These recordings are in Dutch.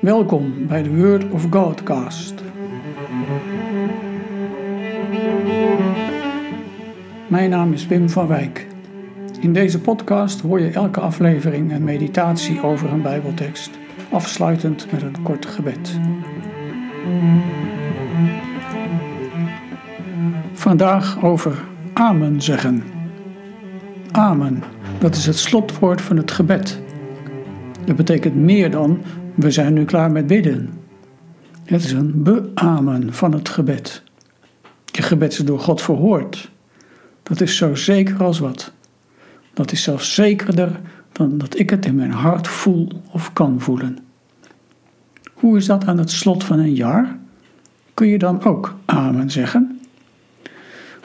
Welkom bij de Word of Godcast. Mijn naam is Wim van Wijk. In deze podcast hoor je elke aflevering een meditatie over een Bijbeltekst, afsluitend met een kort gebed. Vandaag over Amen zeggen. Amen, dat is het slotwoord van het gebed. Dat betekent meer dan we zijn nu klaar met bidden. Het is een beamen van het gebed. Je gebed is door God verhoord. Dat is zo zeker als wat. Dat is zelfs zekerder dan dat ik het in mijn hart voel of kan voelen. Hoe is dat aan het slot van een jaar? Kun je dan ook amen zeggen?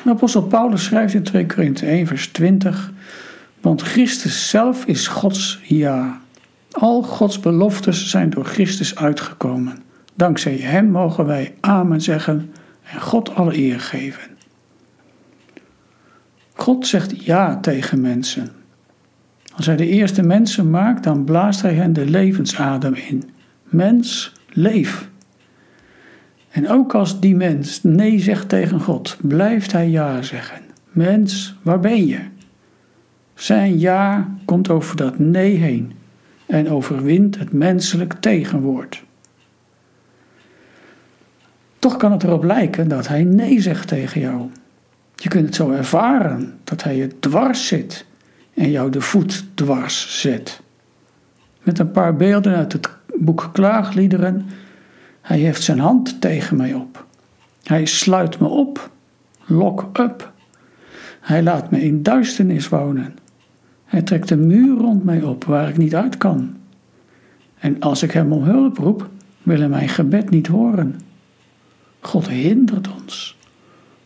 De apostel Paulus schrijft in 2 Korinthe 1 vers 20 Want Christus zelf is Gods ja al Gods beloftes zijn door Christus uitgekomen. Dankzij Hem mogen wij Amen zeggen en God alle eer geven. God zegt ja tegen mensen. Als Hij de eerste mensen maakt, dan blaast Hij hen de levensadem in. Mens, leef. En ook als die mens nee zegt tegen God, blijft Hij ja zeggen. Mens, waar ben je? Zijn ja komt over dat nee heen en overwint het menselijk tegenwoord. Toch kan het erop lijken dat hij nee zegt tegen jou. Je kunt het zo ervaren dat hij je dwars zit en jou de voet dwars zet. Met een paar beelden uit het boek Klaagliederen. Hij heeft zijn hand tegen mij op. Hij sluit me op, lock up. Hij laat me in duisternis wonen. Hij trekt een muur rond mij op waar ik niet uit kan. En als ik hem om hulp roep, wil hij mijn gebed niet horen. God hindert ons.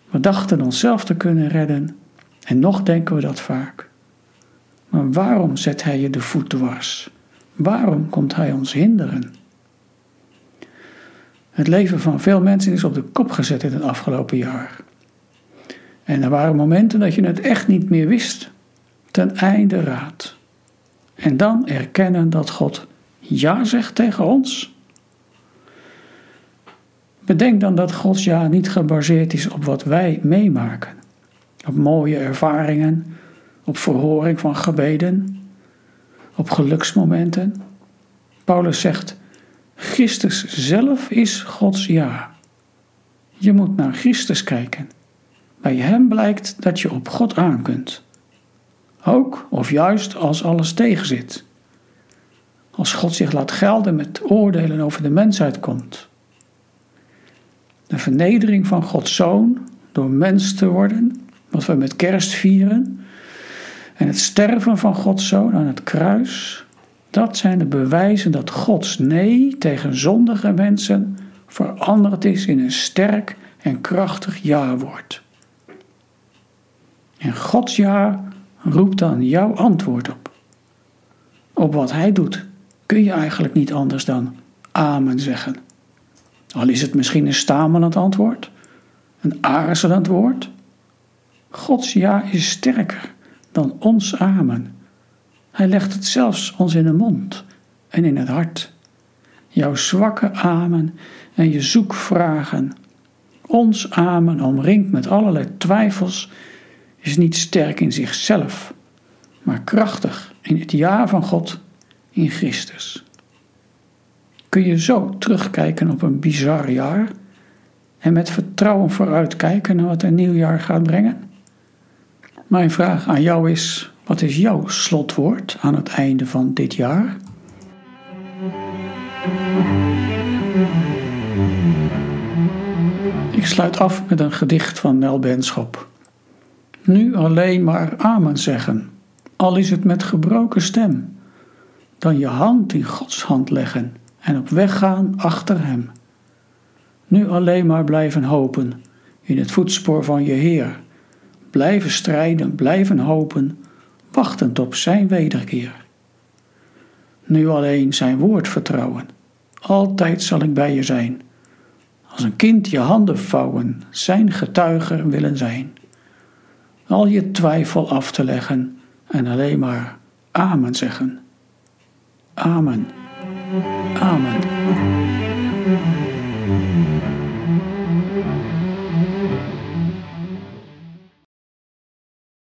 We dachten onszelf te kunnen redden en nog denken we dat vaak. Maar waarom zet hij je de voet dwars? Waarom komt hij ons hinderen? Het leven van veel mensen is op de kop gezet in het afgelopen jaar. En er waren momenten dat je het echt niet meer wist ten einde raad. En dan erkennen dat God ja zegt tegen ons. Bedenk dan dat Gods ja niet gebaseerd is op wat wij meemaken, op mooie ervaringen, op verhoring van gebeden, op geluksmomenten. Paulus zegt: Christus zelf is Gods ja. Je moet naar Christus kijken. Bij Hem blijkt dat je op God aan kunt. Ook of juist als alles tegenzit. Als God zich laat gelden met oordelen over de mensheid komt. De vernedering van Gods zoon door mens te worden, wat we met kerst vieren, en het sterven van Gods zoon aan het kruis, dat zijn de bewijzen dat Gods nee tegen zondige mensen veranderd is in een sterk en krachtig ja-woord. En Gods ja roep dan jouw antwoord op. Op wat hij doet kun je eigenlijk niet anders dan amen zeggen. Al is het misschien een stamelend antwoord, een aarzelend woord. Gods ja is sterker dan ons amen. Hij legt het zelfs ons in de mond en in het hart. Jouw zwakke amen en je zoekvragen. Ons amen omringt met allerlei twijfels is niet sterk in zichzelf, maar krachtig in het ja van God in Christus. Kun je zo terugkijken op een bizar jaar en met vertrouwen vooruitkijken naar wat een nieuw jaar gaat brengen? Mijn vraag aan jou is: wat is jouw slotwoord aan het einde van dit jaar? Ik sluit af met een gedicht van Nel Benschop nu alleen maar amen zeggen, al is het met gebroken stem, dan je hand in Gods hand leggen en op weg gaan achter Hem. Nu alleen maar blijven hopen in het voetspoor van je Heer, blijven strijden, blijven hopen, wachtend op Zijn wederkeer. Nu alleen Zijn woord vertrouwen, altijd zal ik bij je zijn, als een kind je handen vouwen, Zijn getuiger willen zijn al je twijfel af te leggen en alleen maar Amen zeggen. Amen.